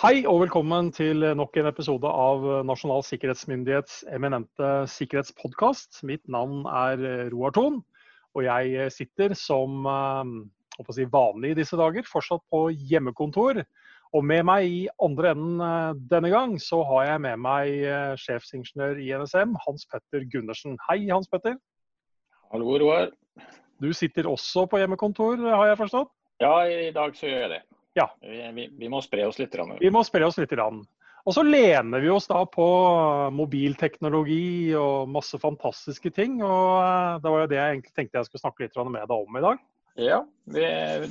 Hei og velkommen til nok en episode av Nasjonal sikkerhetsmyndighets eminente sikkerhetspodkast. Mitt navn er Roar Thon, og jeg sitter som eh, si, vanlig i disse dager fortsatt på hjemmekontor. Og med meg i andre enden eh, denne gang, så har jeg med meg eh, sjefsingeniør i NSM, Hans Petter Gundersen. Hei, Hans Petter. Hallo, Roar. Du sitter også på hjemmekontor, har jeg forstått? Ja, i dag så gjør jeg det. Ja. Vi, vi, må spre oss litt. Vi må spre oss litt. Og så lener vi oss da på mobilteknologi og masse fantastiske ting. Og eh, det var jo det jeg egentlig tenkte jeg skulle snakke litt med deg om i dag. Ja, vi,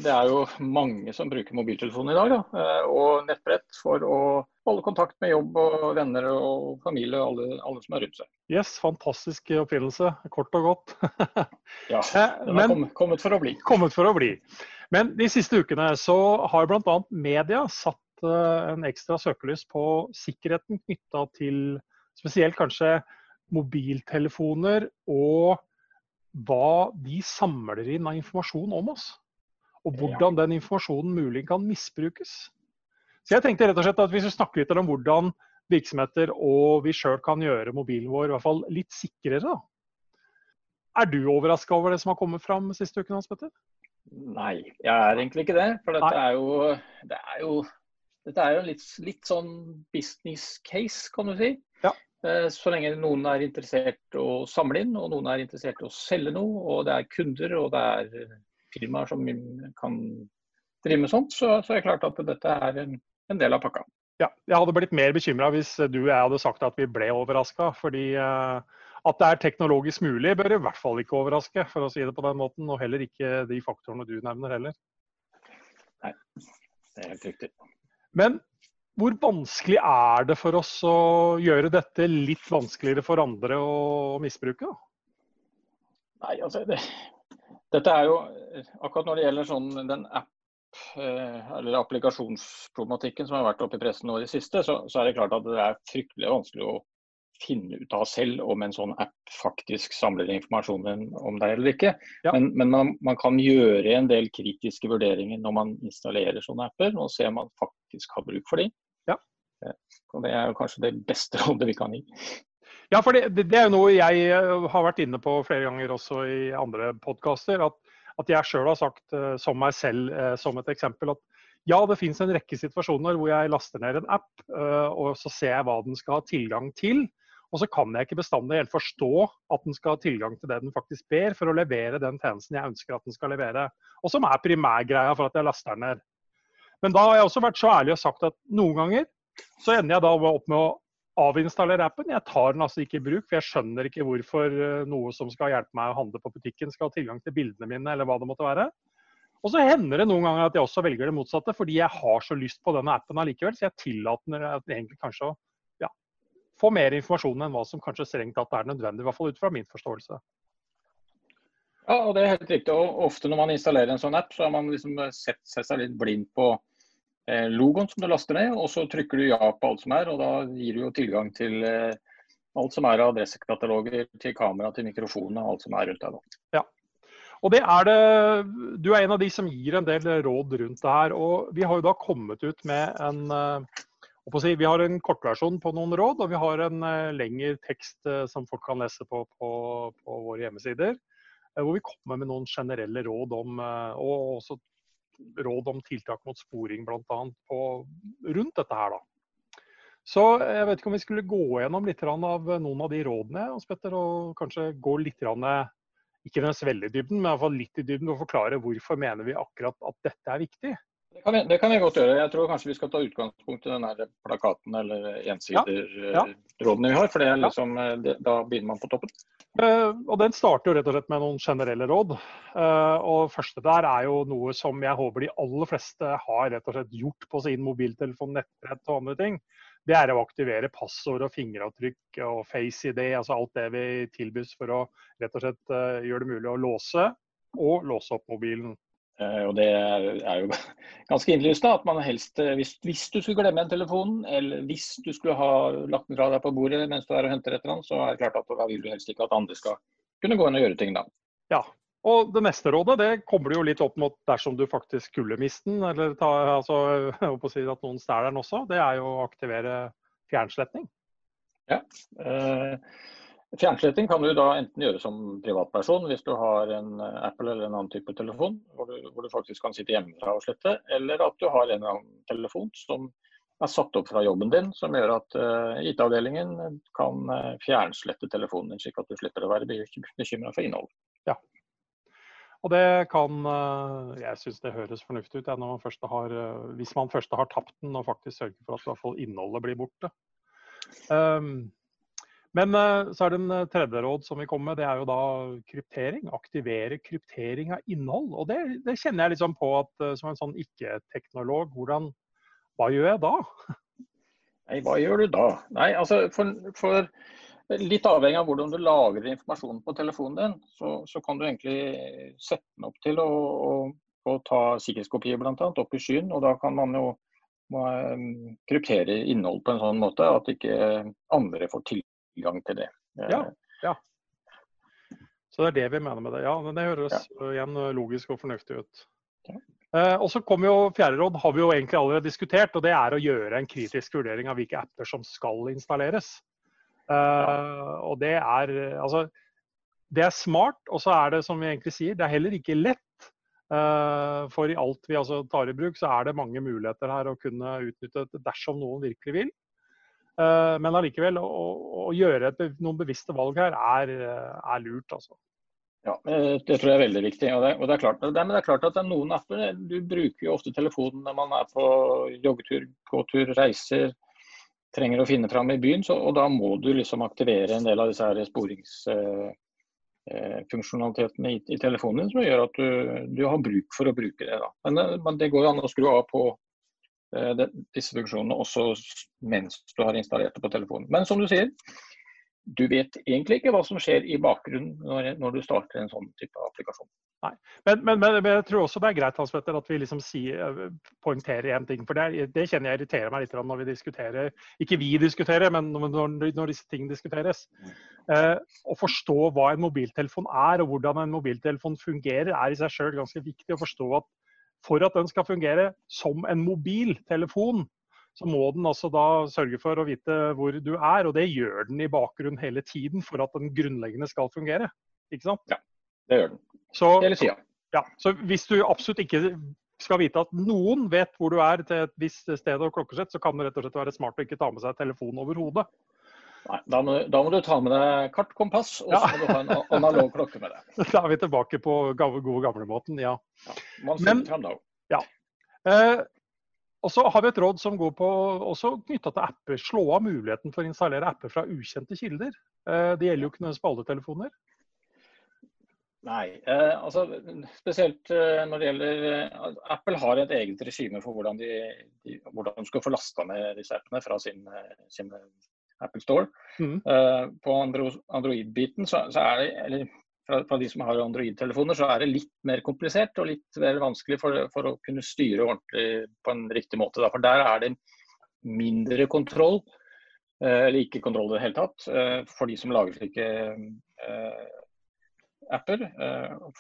det er jo mange som bruker mobiltelefon i dag. Da, eh, og nettbrett for å holde kontakt med jobb og venner og familie og alle, alle som er rundt seg. Yes, fantastisk oppfinnelse. Kort og godt. ja, eh, den er kommet, kommet for å bli. Kommet for å bli. Men de siste ukene så har bl.a. media satt eh, en ekstra søkelys på sikkerheten knytta til spesielt kanskje mobiltelefoner og hva de samler inn av informasjon om oss. Og hvordan den informasjonen mulig kan misbrukes. Så jeg tenkte rett og slett at Hvis vi snakker litt om hvordan virksomheter og vi sjøl kan gjøre mobilen vår i hvert fall litt sikrere, da. Er du overraska over det som har kommet fram siste uken, Hans Petter? Nei, jeg er egentlig ikke det. For dette er jo, det er jo, dette er jo litt, litt, sånn business case, kan du si. Ja. Eh, så lenge noen er interessert å samle inn, og noen er interessert i å selge noe, og det er kunder og det er firmaer som kan drive med sånt, så, så er det klart at dette er en, en del av pakka. Ja, jeg hadde blitt mer bekymra hvis du og jeg hadde sagt at vi ble overraska. Fordi uh, at det er teknologisk mulig, bør i hvert fall ikke overraske, for å si det på den måten. Og heller ikke de faktorene du nevner heller. Nei, det er helt riktig. Men hvor vanskelig er det for oss å gjøre dette litt vanskeligere for andre å misbruke? Da? Nei, altså det, Dette er jo akkurat når det gjelder sånn, den app eh, eller applikasjonsproblematikken som har vært oppe i pressen nå i det siste, så, så, er det klart at det er fryktelig vanskelig å finne ut av selv om en sånn app faktisk samler informasjonen om deg eller ikke. Ja. Men, men man, man, kan gjøre en del kritiske vurderinger når man installerer sånne apper, og se om man faktisk har bruk for dem. Ja. Eh, det er jo kanskje det beste rådet vi kan gi. Ja, for det, det, er jo noe jeg eh, har vært inne på flere ganger også i andre podkaster. At, at, jeg sjøl har sagt, eh, som meg selv som et eksempel, at ja, det finnes en rekke situasjoner hvor jeg laster ned en app, og så ser jeg hva den skal ha tilgang til. Og så kan jeg ikke bestandig helt forstå at den skal ha tilgang til det den faktisk ber, for å levere den tjenesten jeg ønsker at den skal levere. Og som er primærgreia for at jeg laster den ned. Men da har jeg også vært så ærlig og sagt at noen ganger så ender jeg da opp med å avinstallere appen. Jeg tar den altså ikke i bruk, for jeg skjønner ikke hvorfor eh, noe som skal hjelpe meg å handle på butikken, skal ha tilgang til bildene mine, eller hva det måtte være. Og så hender det noen ganger at jeg også velger det motsatte, fordi jeg har så lyst på denne appen allikevel, så jeg tillater egentlig kanskje å få mer informasjon enn hva som kanskje strengt tatt er nødvendig. I hvert fall ut fra min forståelse. Ja, og det er helt riktig. Og ofte når man installerer en sånn app, så har man liksom sett, seg litt blind på eh, logoen som du laster ned, og så trykker du ja på alt som er, og da gir du jo tilgang til eh, alt som er av adressekataloger, til kamera, til mikrofoner, alt som er rundt deg. nå. Ja. Og det er det, Du er en av de som gir en del råd rundt det her. og Vi har jo da kommet ut med en uh, vi har en kortversjon på noen råd, og vi har en uh, lengre tekst uh, som folk kan lese på, på, på våre hjemmesider. Uh, hvor vi kommer med noen generelle råd om, og også råd om tiltak mot sporing bl.a. rundt dette her. da. Så jeg vet ikke om vi skulle gå gjennom litt av noen av de rådene, Petter, og kanskje gå litt ikke nødvendigvis veldig i dybden, men i hvert fall litt i dybden og forklare hvorfor mener vi akkurat at dette er viktig. Det kan, vi, det kan, vi, godt gjøre. Jeg tror kanskje vi skal ta utgangspunkt i den plakaten eller ensiderrådene ja, ja. vi har. For liksom, eh, det, da begynner man på toppen. Uh, og Den starter jo rett og slett med noen generelle råd. Uh, og første der er jo noe som jeg håper de aller fleste har rett og slett gjort på sin mobiltelefon, nettbrett og andre ting. Det er å aktivere passord og fingeravtrykk og FaceID, altså alt det vi tilbys for å rett og slett uh, gjøre det mulig å låse og låse opp mobilen. Eh, og det er jo ganske innlysende at man helst, eh, hvis, hvis, du skulle glemme en telefon, eller hvis du skulle ha lagt den fra deg på bordet mens du er og henter et eller annet, så er det klart at da vil du helst ikke at andre skal kunne gå inn og gjøre ting da. Ja, Og det neste rådet det kommer du jo litt opp mot dersom du faktisk skulle miste den, eller ta, altså, si at noen stjeler den også. Det er jo å aktivere fjernsletting. Ja. Eh, fjernsletting kan du da enten gjøre som privatperson hvis du har en Apple eller en annen type telefon, hvor du, hvor du faktisk kan sitte hjemmefra og slette, eller at du har en eller annen telefon som er satt opp fra jobben din, som gjør at uh, IT-avdelingen kan uh, fjernslette telefonen din, slik at du slipper å være bekymra for innhold. Ja. Og det kan Jeg syns det høres fornuftig ut ja, man har, hvis man først har tapt den, og faktisk sørger for at i hvert fall innholdet blir borte. Um, men så er det en tredje råd som vi kommer med, det er jo da kryptering. Aktivere kryptering av innhold. Og det, det kjenner jeg liksom på at som en sånn ikke-teknolog, hvordan hva gjør jeg da? Nei, hva gjør du da? Nei, altså for, for Litt avhengig av hvordan du lagrer informasjonen på telefonen din, så, så kan du egentlig sette den opp til å, å, å ta sikkerhetskopier bl.a. opp i skyen. og Da kan man jo må, kryptere innhold på en sånn måte at ikke andre får tilgang til det. Ja, ja. Så det er det vi mener med det. Ja, men Det høres ja. igjen logisk og fornuftig ut. Okay. Eh, og så kommer jo Fjerde råd har vi jo egentlig allerede diskutert, og det er å gjøre en kritisk vurdering av hvilke apper som skal installeres. Uh, og det er altså det er smart, og så er det som vi egentlig sier, det er heller ikke lett. Uh, for i alt vi altså tar i bruk, så er det mange muligheter her å kunne utnytte det dersom noen virkelig vil. Uh, men allikevel, å, å gjøre et, noen bevisste valg her er, er lurt, altså. Ja, Det tror jeg er veldig viktig. og det, og det, er, klart, det, men det er klart at det er noen apper Du bruker jo ofte telefonen når man er på joggetur, gåtur, reiser, trenger å finne fram i byen. Så, og da må du liksom aktivere en del av disse sporingsfunksjonalitetene eh, i, i, telefonen som gjør at du, du, har bruk for å bruke det. Da. Men, eh, men det går jo an å skru av på eh, det, disse funksjonene også mens du har installert det på telefonen. Men som du sier, du vet egentlig ikke hva som skjer i bakgrunnen når, når du starter en sånn type applikasjon. Nei, men, men, men, jeg tror også det er greit Hans Petter, at vi liksom sier, poengterer én ting. For det, det, kjenner jeg irriterer meg litt når vi diskuterer, ikke vi diskuterer, men når, når disse tingene diskuteres. Eh, å forstå hva en mobiltelefon er og hvordan en mobiltelefon fungerer, er i seg sjøl ganske viktig å forstå at for at den skal fungere som en mobiltelefon, så må den altså da sørge for å vite hvor du er. Og det gjør den i bakgrunnen hele tiden for at den grunnleggende skal fungere. Ikke sant? Ja, det gjør den. Så, hele tida. Ja, så hvis du absolutt ikke skal vite at noen vet hvor du er til et visst sted og klokkesett, så kan det rett og slett være smart å ikke ta med seg telefonen over hodet. Nei, da må, da må, du ta med deg kart, kompass, og så ja. må du ha en analog klokke med deg. Da er vi tilbake på gode gamlemåten, ja. ja. Man ser fram da. Ja. Eh, og så har vi et råd som går på også knytta til apper. Slå av muligheten for å installere apper fra ukjente kilder. Eh, det gjelder jo ikke nødvendigvis på alle telefoner. Nei, eh, altså spesielt eh, når det gjelder eh, Apple har et eget regime for hvordan de, de, hvordan de skal få lasta ned disse appene fra sin, sin Apple Store. Mm. Uh, på Android-biten så, så, er det eller fra, fra, de som har Android-telefoner, så er det litt mer komplisert og litt mer vanskelig for, for å kunne styre ordentlig på en riktig måte. Da. For der er det mindre kontroll, uh, eller ikke kontroll i det hele tatt, uh, for de som lager slike apper.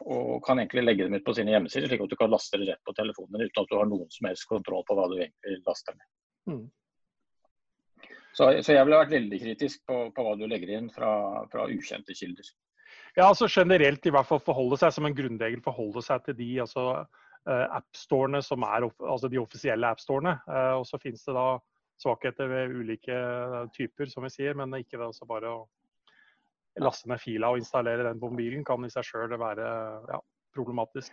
Og kan egentlig legge dem ut på sine hjemmesider, slik at du kan laste det rett på telefonen uten at du har noen som helst kontroll på hva du egentlig laster ned. Mm. Så, så, jeg ville vært veldig kritisk på, på hva du legger inn fra, fra ukjente kilder. Ja, altså Generelt i hvert fall forholde seg som en grunnregel forholde seg til de altså, uh, appstorene som er altså de offisielle appstorene. Uh, og så finnes det da svakheter ved ulike typer, som vi sier, men ikke altså bare å laste ned fila og installere den mobilen kan i seg sjøl være ja, problematisk.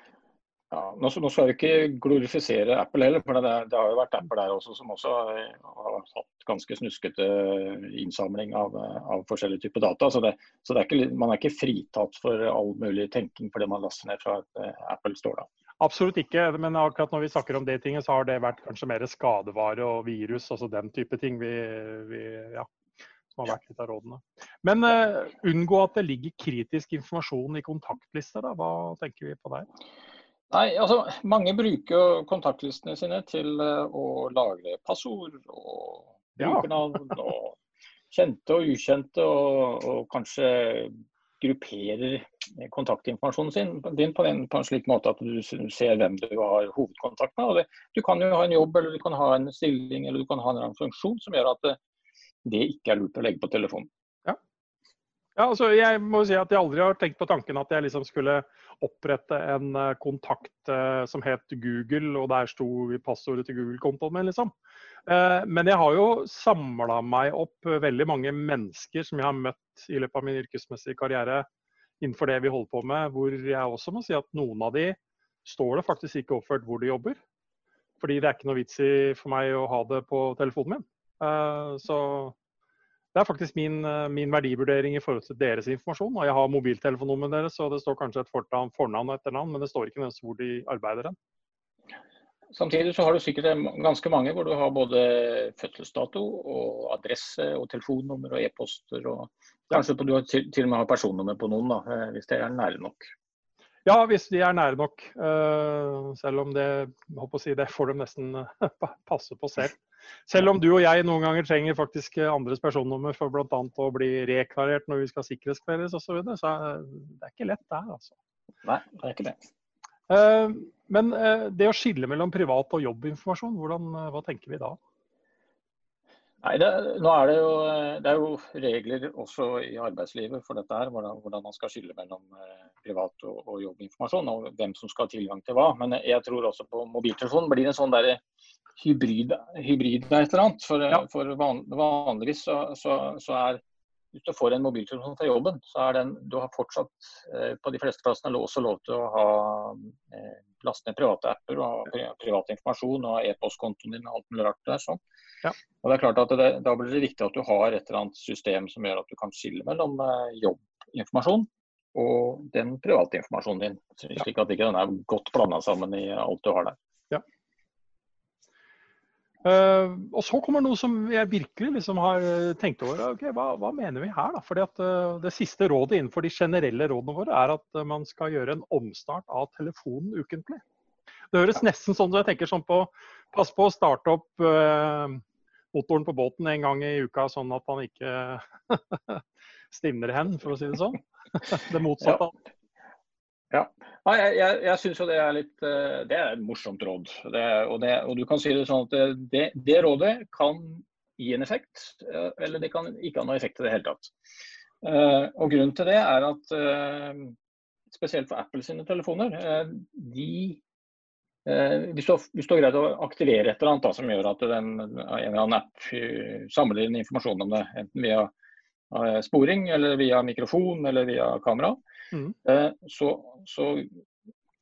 Ja, nå, skal vi ikke glorifisere Apple heller, for det, det, har jo vært Apple der også som også har hatt ganske snuskete innsamling av, av forskjellige typer data. Så, det, så det er ikke, man er ikke fritatt for all mulig tenking fordi man laster ned fra et uh, Apple Store. Da. Absolutt ikke, men akkurat når vi snakker om det tinget, så har det vært kanskje mer skadevare og virus, altså den type ting vi, vi ja, som har vært litt av rådene. Men uh, unngå at det ligger kritisk informasjon i kontaktlister, da. Hva tenker vi på der? Nei, altså Mange bruker kontaktlistene sine til eh, å lagre passord og brukernavn. og Kjente og ukjente, og, og kanskje grupperer kontaktinformasjonen sin, din på, en, på en slik måte at du ser hvem du har hovedkontakt med. Og det, du kan jo ha en jobb, eller du kan ha en stilling eller du kan ha en funksjon som gjør at det, det ikke er lurt å legge på telefonen. Ja. altså jeg må si at jeg aldri har tenkt på tanken at jeg liksom skulle opprette en eh, kontakt uh, som het Google, og der sto passordet til Google-kontoen min, liksom. Uh, men jeg har jo samla meg opp veldig mange mennesker som jeg har møtt i løpet av min yrkesmessige karriere innenfor det vi holder på med, hvor jeg også må si at noen av de står det faktisk ikke oppført hvor de jobber. Fordi det er ikke noe vits i for meg å ha det på telefonen min. Så det er faktisk min, uh, min, verdivurdering i forhold til deres informasjon. Og jeg har mobiltelefonnummeret deres, så det står kanskje et fornavn, fornavn og etternavn, men det står ikke nødvendigvis hvor de arbeider hen. Samtidig så har du sikkert ganske mange hvor du har både fødselsdato og adresse og telefonnummer og e-poster. og Kanskje du til, til, og med har personnummer på noen, da, eh, hvis det er nære nok. Ja, hvis de er nære nok. Selv om det, si, det får de nesten passe på selv. Selv om du og jeg noen ganger trenger faktisk andres personnummer for bl.a. å bli reklarert når vi skal sikkerhetskveles osv. Så, videre, så det er ikke lett der, altså. Nei, det er ikke det. Uh, men det å skille mellom privat og jobbinformasjon, hvordan, hva tenker vi da? Nei, det, nå er det, jo, det er jo regler også i arbeidslivet for dette her, hvordan, hvordan man skal skille mellom privat og, og, jobbinformasjon, og hvem som skal ha tilgang til hva. Men jeg tror også på mobiltelefonen blir det en sånn der hybrid, hybrid et eller annet. For, ja. for van, vanligvis så, så, så er hvis du får en mobiltelefon fra jobben, så er den Du har fortsatt eh, på de fleste plassene også lov til å ha eh, laste ned private apper og ha privat informasjon og ha e-postkontoen din og alt mulig rart der. sånn. Ja. Og det er klart at det, Da blir det viktig at du har et eller annet system som gjør at du kan skille mellom eh, jobbinformasjon og den private informasjonen din. Slik at ikke den er godt blanda sammen i alt du har der. Uh, og så kommer noe som jeg virkelig liksom har eh, tenkt over. ok, Hva, hva mener vi her? da? Fordi at uh, Det siste rådet innenfor de generelle rådene våre er at uh, man skal gjøre en omstart av telefonen ukentlig. Det høres nesten sånn som jeg tenker sånn på Pass på å starte opp motoren på båten en gang i uka, sånn at han ikke stivner hen, for å si det sånn. det motsatte. Ja. Ja. Nei, jeg jeg, jeg syns jo det er litt eh, Det er et morsomt råd. Det, og, det, og, du kan si det sånn at det, det, rådet kan gi en effekt, eh, eller det kan ikke ha noe effekt i det hele tatt. Og Grunnen til det er at spesielt for Apple sine telefoner, de hvis du, har, greid å aktivere et eller annet da, som gjør at den, en eller annen app samler inn informasjon om det, enten via sporing, eller via mikrofon eller via kamera, Mm. Eh, så, så,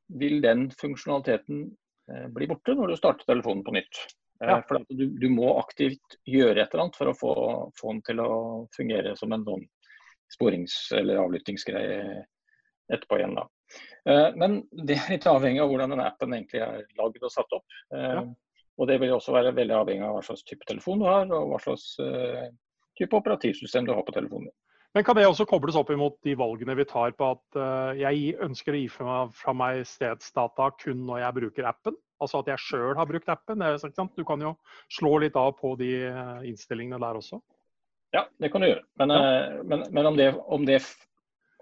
vil den funksjonaliteten eh, bli borte når du starter telefonen på nytt. Eh, ja. For du, du, må aktivt gjøre et eller annet for å få, få, den til å fungere som en sånn sporings- eller avlyttingsgreie etterpå igjen. da. Men det er litt avhengig av hvordan den appen egentlig er lagd og satt opp. Ja. Og det vil også være veldig avhengig av hva slags type telefon du har, og hva slags type operativsystem du har på telefonen. Men kan det også kobles opp imot de valgene vi tar på at jeg ønsker å gi fra meg, stedsdata kun når jeg bruker appen? Altså at jeg sjøl har brukt appen. Du kan jo slå litt av på de innstillingene der også. Ja, det kan du gjøre. Men, ja. men, men om, det, om, det,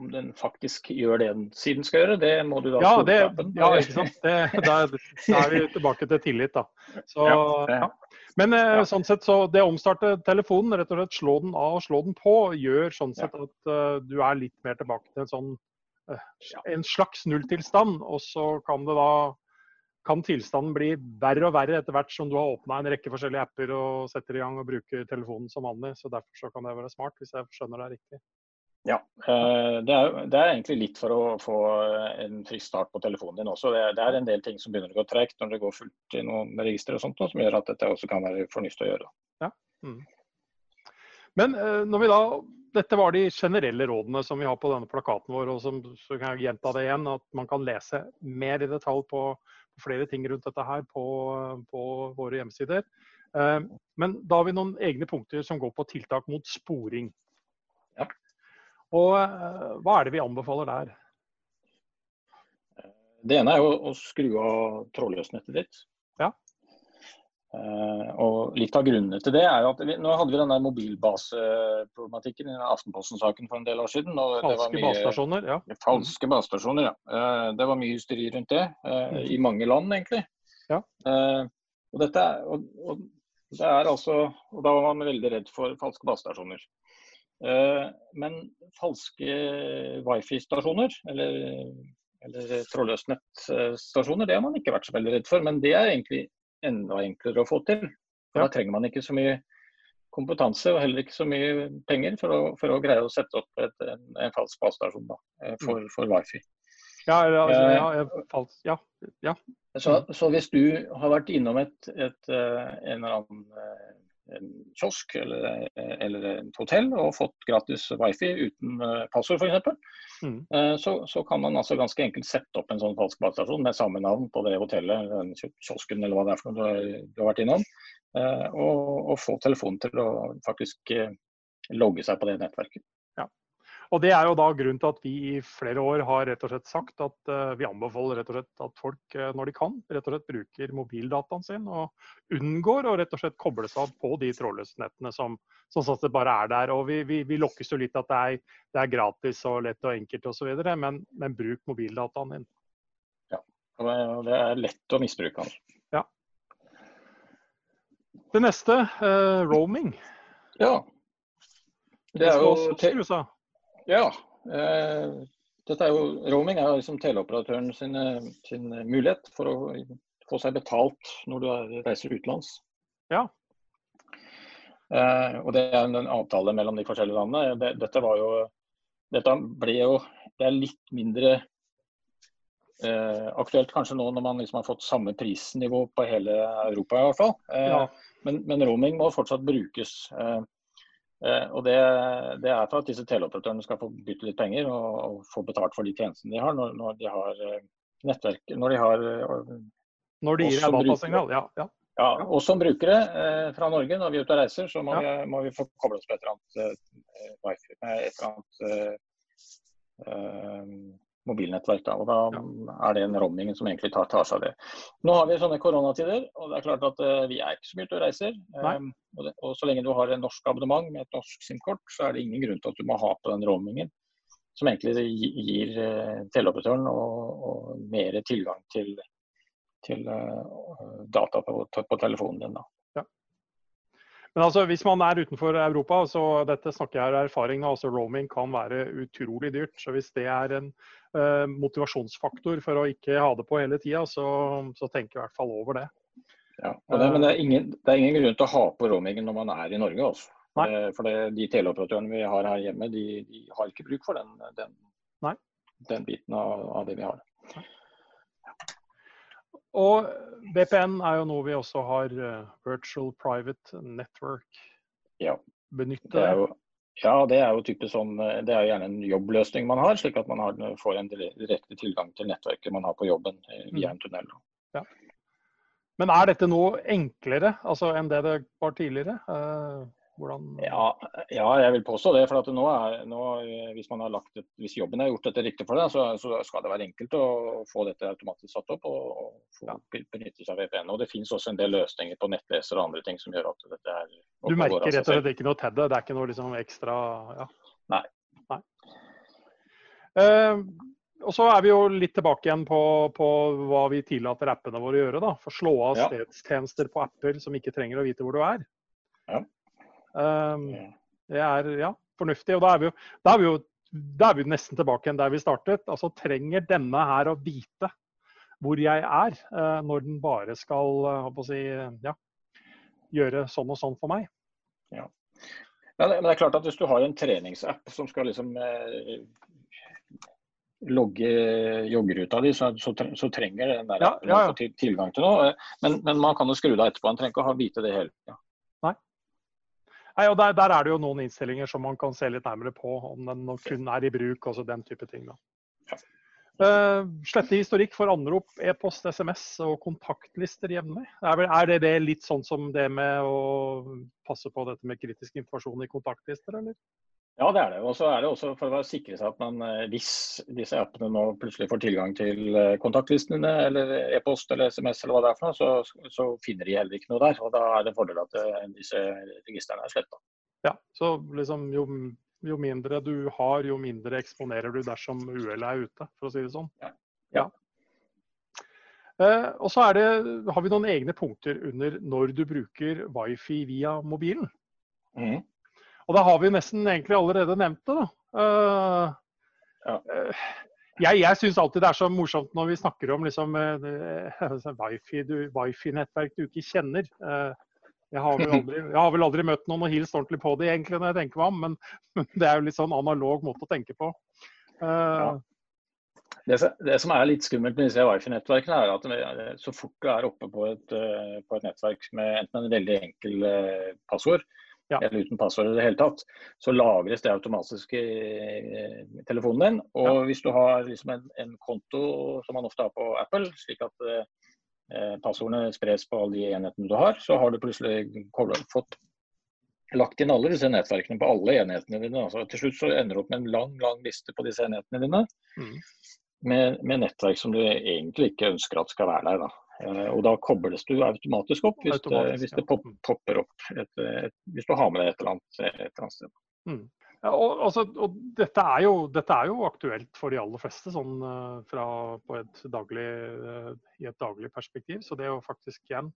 om, den faktisk gjør det den siden skal gjøre, det må du da ja, det, ja, ikke sant. Det, der, der, er vi tilbake til tillit, da. Så, ja, men eh, sånn sett, så det å omstarte telefonen, rett og slett slå den av og slå den på, gjør sånn sett at uh, du er litt mer tilbake til en sånn uh, en slags nulltilstand. Og så kan det da kan tilstanden bli verre og verre etter hvert som du har åpna en rekke forskjellige apper og setter i gang og bruker telefonen som vanlig. Så derfor så kan det være smart, hvis jeg skjønner det riktig. Ja, eh, det er, det er, egentlig litt for å få en frisk start på telefonen din også. Det er, det er, en del ting som begynner å gå tregt når det går fullt i noen registre og sånt, som gjør at dette også kan være fornuftig å gjøre. Ja. Mm. Men eh, når vi da, dette var de generelle rådene som vi har på denne plakaten vår, og som, så kan jeg gjenta det igjen, at man kan lese mer i detalj på, på flere ting rundt dette her på, på våre hjemmesider. Eh, men da har vi noen egne punkter som går på tiltak mot sporing. Og eh, hva er det vi anbefaler der? Det ene er jo å skru av trådløsnettet ditt. Ja. Uh, og Litt av grunnene til det er jo at vi, nå hadde vi den der mobilbaseproblematikken i Aftenposten-saken for en del år siden. falske basestasjoner, ja. Falske basestasjoner, ja. Uh, det var mye hysteri rundt det, uh, i mange land egentlig. Ja. og, dette, og, og, det er altså, og Da var man veldig redd for falske basestasjoner. Men falske wifi-stasjoner, eller, eller trådløst nettstasjoner, det har man ikke vært så veldig redd for. Men det er egentlig enda enklere å få til. For ja. Da trenger man ikke så mye kompetanse og heller ikke så mye penger for å, for å greie å sette opp et, en, en falsk basestasjon eh, for, mm. for wifi. Ja, altså, ja, ja, ja, ja. Så, så, hvis du har vært innom et, et, eh, en eller annen eh, en kiosk eller, eller et hotell og fått gratis wifi uten passord f.eks., mm. så, så kan man altså ganske enkelt sette opp en sånn falsk basestasjon med samme navn på det hotellet, den kiosken eller hva det er for noe du, du har vært innom, og, og få telefonen til å faktisk logge seg på det nettverket. Og Det er jo da grunnen til at vi i flere år har rett og slett sagt at uh, vi anbefaler rett og slett at folk uh, når de kan, rett og slett bruker mobildataen sin og unngår å rett og slett koble seg av på de trådløsnettene som sånn at det bare er der. Og Vi, vi, vi lokkes jo litt at det er, det er, gratis og lett og enkelt osv., men, men bruk mobildataen din. Ja, og det er lett å misbruke den. Ja. Det neste, uh, roaming. Ja. Det er jo til... Ja. Eh, dette er jo, roaming er liksom teleoperatøren sin, sin, mulighet for å få seg betalt når du reiser utenlands. Ja. Eh, og det er en avtale mellom de forskjellige landene. Det, dette var jo Dette ble jo Det er litt mindre eh, aktuelt kanskje nå når man liksom har fått samme prisnivå på hele Europa i hvert fall. Eh, ja. men, men, roaming må fortsatt brukes. Eh, Eh, og det, det, er for at disse teleoperatørene skal få bytte litt penger og, og, få betalt for de tjenestene de har, når, når de har eh, nettverk Når de har eh, Når de gir datasignal, ja, ja. Ja, og som brukere eh, fra Norge når vi er ute og reiser, så må, ja. vi, må vi få koble oss på et eller annet, eh, wifi, et eller annet eh, mobilnettverk. Da, og da ja. er det en roamingen som egentlig tar, tar, seg av det. Nå har vi sånne koronatider, og det er klart at uh, vi er ikke så mye ute og reiser. Um, og, det, og, så lenge du har en norsk abonnement med et norsk SIM-kort, så er det ingen grunn til at du må ha på den roamingen. Som egentlig gir uh, teleoperatøren og, og mer tilgang til, til uh, data på, på, telefonen din. Da. Men altså, hvis man er utenfor Europa, så dette snakker jeg av erfaring altså Roaming kan være utrolig dyrt. Så hvis det er en uh, motivasjonsfaktor for å ikke ha det på hele tida, så, så tenk i hvert fall over det. Ja, det, Men det er, ingen, det er, ingen, grunn til å ha på roamingen når man er i Norge. Altså. Nei. Eh, for det, de teleoperatørene vi har her hjemme, de, de har ikke bruk for den, den, den biten av, av, det vi har. Nei. Og VPN er jo noe vi også har uh, virtual private network ja. jo, ja, det er jo typisk sånn, eh, det er gjerne en jobbløsning man har, slik at man har, får en direkte tilgang til nettverket man har på jobben eh, via mm. en tunnel. Ja. Men er dette noe enklere altså, enn det det var tidligere? Uh, hvordan... Ja, ja, jeg vil påstå det. for nå er, nå, hvis, et, hvis, jobben er gjort dette riktig for deg, så, så, skal det være enkelt å få dette automatisk satt opp og, og ja. benytte seg av VPN. Og Det finnes også en del løsninger på nettleser og andre ting som gjør at dette er Du merker rett og slett ikke noe til det? Det er ikke noe liksom ekstra ja. Nei. Nei. Uh, og så er vi jo litt tilbake igjen på, på hva vi tillater appene våre å gjøre. da, For slå av ja. stedstjenester på apper som ikke trenger å vite hvor du er. Ja. Um, det er ja, fornuftig. Og da er, vi jo, da, er vi jo, da er vi nesten tilbake igjen der vi startet. Altså Trenger denne her å vite hvor jeg er, uh, når den bare skal uh, si, ja, gjøre sånn og sånn for meg? Ja. Men det er klart at hvis du har en treningsapp som skal liksom eh, logge joggeruta di, så, så, trenger den der ja, ja, ja. tilgang til noe. Men, men, man kan jo skru deg etterpå. Man trenger ikke å vite det hele tida. Nei, og der, der, er det jo noen innstillinger som man kan se litt nærmere på, om den kun er i bruk, også den type ting. da. Uh, slette historikk for anrop, e-post, SMS og kontaktlister jevnlig. Er, er, det, det litt sånn som det med å passe på dette med kritisk informasjon i kontaktlister, eller? Ja, det er det. Og så er det også for å sikre seg at man, eh, hvis disse appene nå plutselig får tilgang til eh, kontaktlistene eller e-post eller SMS eller hva det er for noe, så, så, finner de heller ikke noe der. Og da er det en fordel at eh, disse registrene er sletta. Ja, så liksom jo, jo, mindre du har, jo mindre eksponerer du dersom uhellet er ute, for å si det sånn. Ja. ja. Eh, og så det, har vi noen egne punkter under når du bruker wifi via mobilen. Mm. Og da har vi nesten egentlig allerede nevnt det, da. Uh, ja. uh, jeg jeg syns alltid det er så morsomt når vi snakker om liksom, uh, wifi-nettverk du ikke kjenner. Jeg har, aldri, jeg har, vel aldri, møtt noen og hilst ordentlig på det egentlig når jeg tenker meg om, men, men, det er jo litt sånn analog måte å tenke på. Ja. Det, det, som er litt skummelt med disse wifi-nettverkene, er at så fort du er oppe på et, på et nettverk med enten en veldig enkel passord, ja. eller uten passord i det hele tatt, så lagres det automatisk i telefonen din. Og ja. hvis du har liksom en, en, konto som man ofte har på Apple, slik at eh, passordene spres på alle de enhetene du har, så har du plutselig fått lagt inn alle disse nettverkene på alle enhetene dine. Altså, til slutt så ender du opp med en lang lang liste på disse enhetene dine. Mm. Med, med, nettverk som du egentlig ikke ønsker at skal være der. Da. Eh, og da kobles du automatisk opp hvis, automatisk, det, hvis det, popper opp et, et, hvis du har med deg et eller annet, et eller annet sted. Mm. Ja, og, altså, og dette, er jo, dette, er jo, aktuelt for de aller fleste sånn, uh, fra, et daglig, i et daglig perspektiv. Så det å faktisk igjen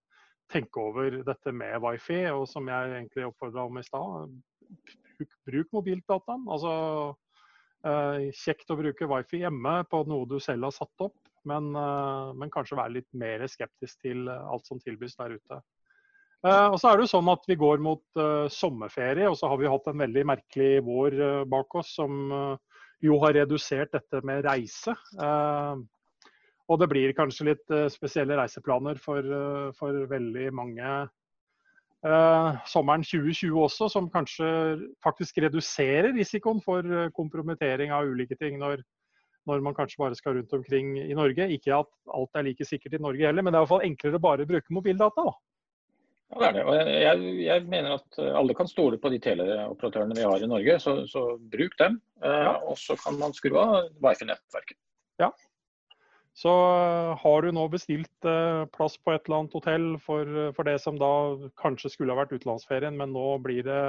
tenke over dette med wifi, og som jeg egentlig oppfordra om i stad, bruk, bruk mobildataen. Altså, eh, kjekt å bruke wifi hjemme på noe du selv har satt opp men, eh, men, kanskje være litt mer skeptisk til eh, alt som tilbys der ute. Eh, og så er det jo sånn at Vi går mot sommerferie, og så har vi hatt en veldig merkelig vår bak oss som jo har redusert dette med reise. Og det blir kanskje litt spesielle reiseplaner for, for veldig mange sommeren 2020 også, som kanskje faktisk reduserer risikoen for kompromittering av ulike ting når når man kanskje bare skal rundt omkring i Norge. Ikke at alt er like sikkert i Norge heller, men det er i hvert fall enklere å bare bruke mobildata. da. Ja, det er det. Og jeg, jeg, mener at alle kan stole på de teleoperatørene vi har i Norge, så, så bruk dem. Eh, ja. Og så kan man skru av wifi-nettverket. Ja. Så eh, har du nå bestilt eh, plass på et eller annet hotell for, for, det som da kanskje skulle ha vært utenlandsferien, men nå blir det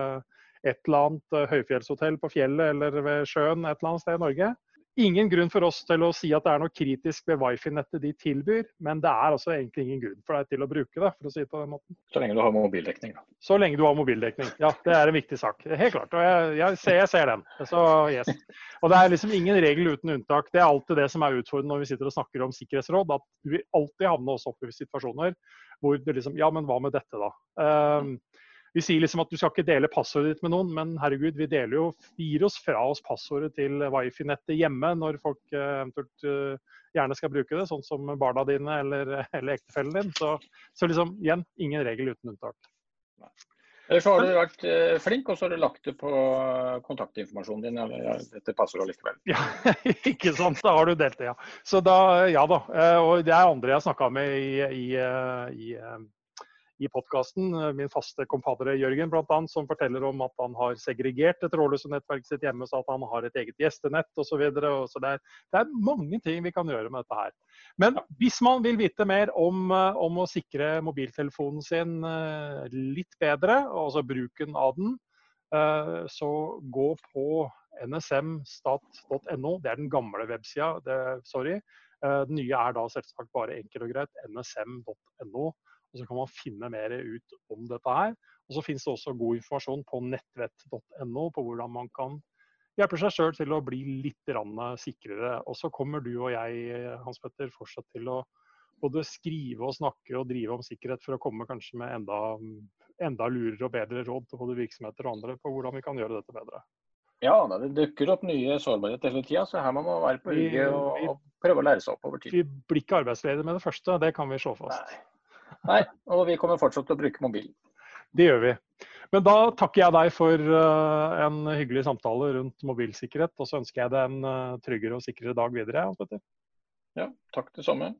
et eller annet høyfjellshotell på fjellet eller ved sjøen et eller annet sted i Norge, ingen grunn for oss til å si at det er noe kritisk ved wifi-nettet de tilbyr, men det er altså egentlig ingen grunn for deg til å bruke det, for å si det på den måten. Så lenge du har mobildekning, da. Så lenge du har mobildekning. Ja, det er en viktig sak. Helt klart. Og jeg, jeg, ser, jeg ser, den. Så yes. Og det er liksom ingen regel uten unntak. Det er alltid det som er utfordrende når vi sitter og snakker om sikkerhetsråd, at du vil alltid havne oss opp i situasjoner hvor det liksom Ja, men hva med dette, da? Um, vi sier liksom at du skal ikke dele passordet ditt med noen, men herregud, vi deler jo, gir oss fra oss passordet til wifi-nettet hjemme når folk uh, eventuelt uh, gjerne skal bruke det, sånn som barna dine eller, eller ektefellen din. Så, så, liksom, igjen, ingen regel uten unntak. Eller så har du vært eh, flink, og så har du lagt det på kontaktinformasjonen din eller dette passer allikevel. Ja, ikke sant. Da har du delt det, ja. Så da, ja da. Og det er andre jeg har snakka med i, i, i i podkasten. Min faste kompadre Jørgen annet, som forteller om at han har segregert et trådløse nettverket sitt hjemme, så at han har et eget gjestenett osv. Så, videre. så det er, det er, mange ting vi kan gjøre med dette her. Men hvis man vil vite mer om, eh, om å sikre mobiltelefonen sin eh, litt bedre, altså bruken av den, eh, så gå på nsmstat.no. Det er den gamle websida, sorry. Den nye er da selvsagt bare enkelt og greit nsm.no. Og så kan man finne mer ut om dette her. Og så finnes det også god informasjon på nettvett.no på hvordan man kan hjelpe seg sjøl til å bli litt sikrere. Og så kommer du og jeg, Hans Petter, fortsatt til å både skrive og snakke og drive om sikkerhet for å komme kanskje med enda, enda lurere og bedre råd til både virksomheter og andre på hvordan vi kan gjøre dette bedre. Ja, det dukker opp nye sårbarheter hele tida, så her må man være på hugget og, og, prøve å lære seg opp over tid. Vi blir ikke arbeidsledige med det første, det kan vi slå fast. Nei. Nei, og vi kommer fortsatt til å bruke mobilen. Det gjør vi. Men da takker jeg deg for uh, en hyggelig samtale rundt mobilsikkerhet, og så ønsker jeg deg en uh, tryggere og sikrere dag videre. Hans Petter. Ja, takk det samme.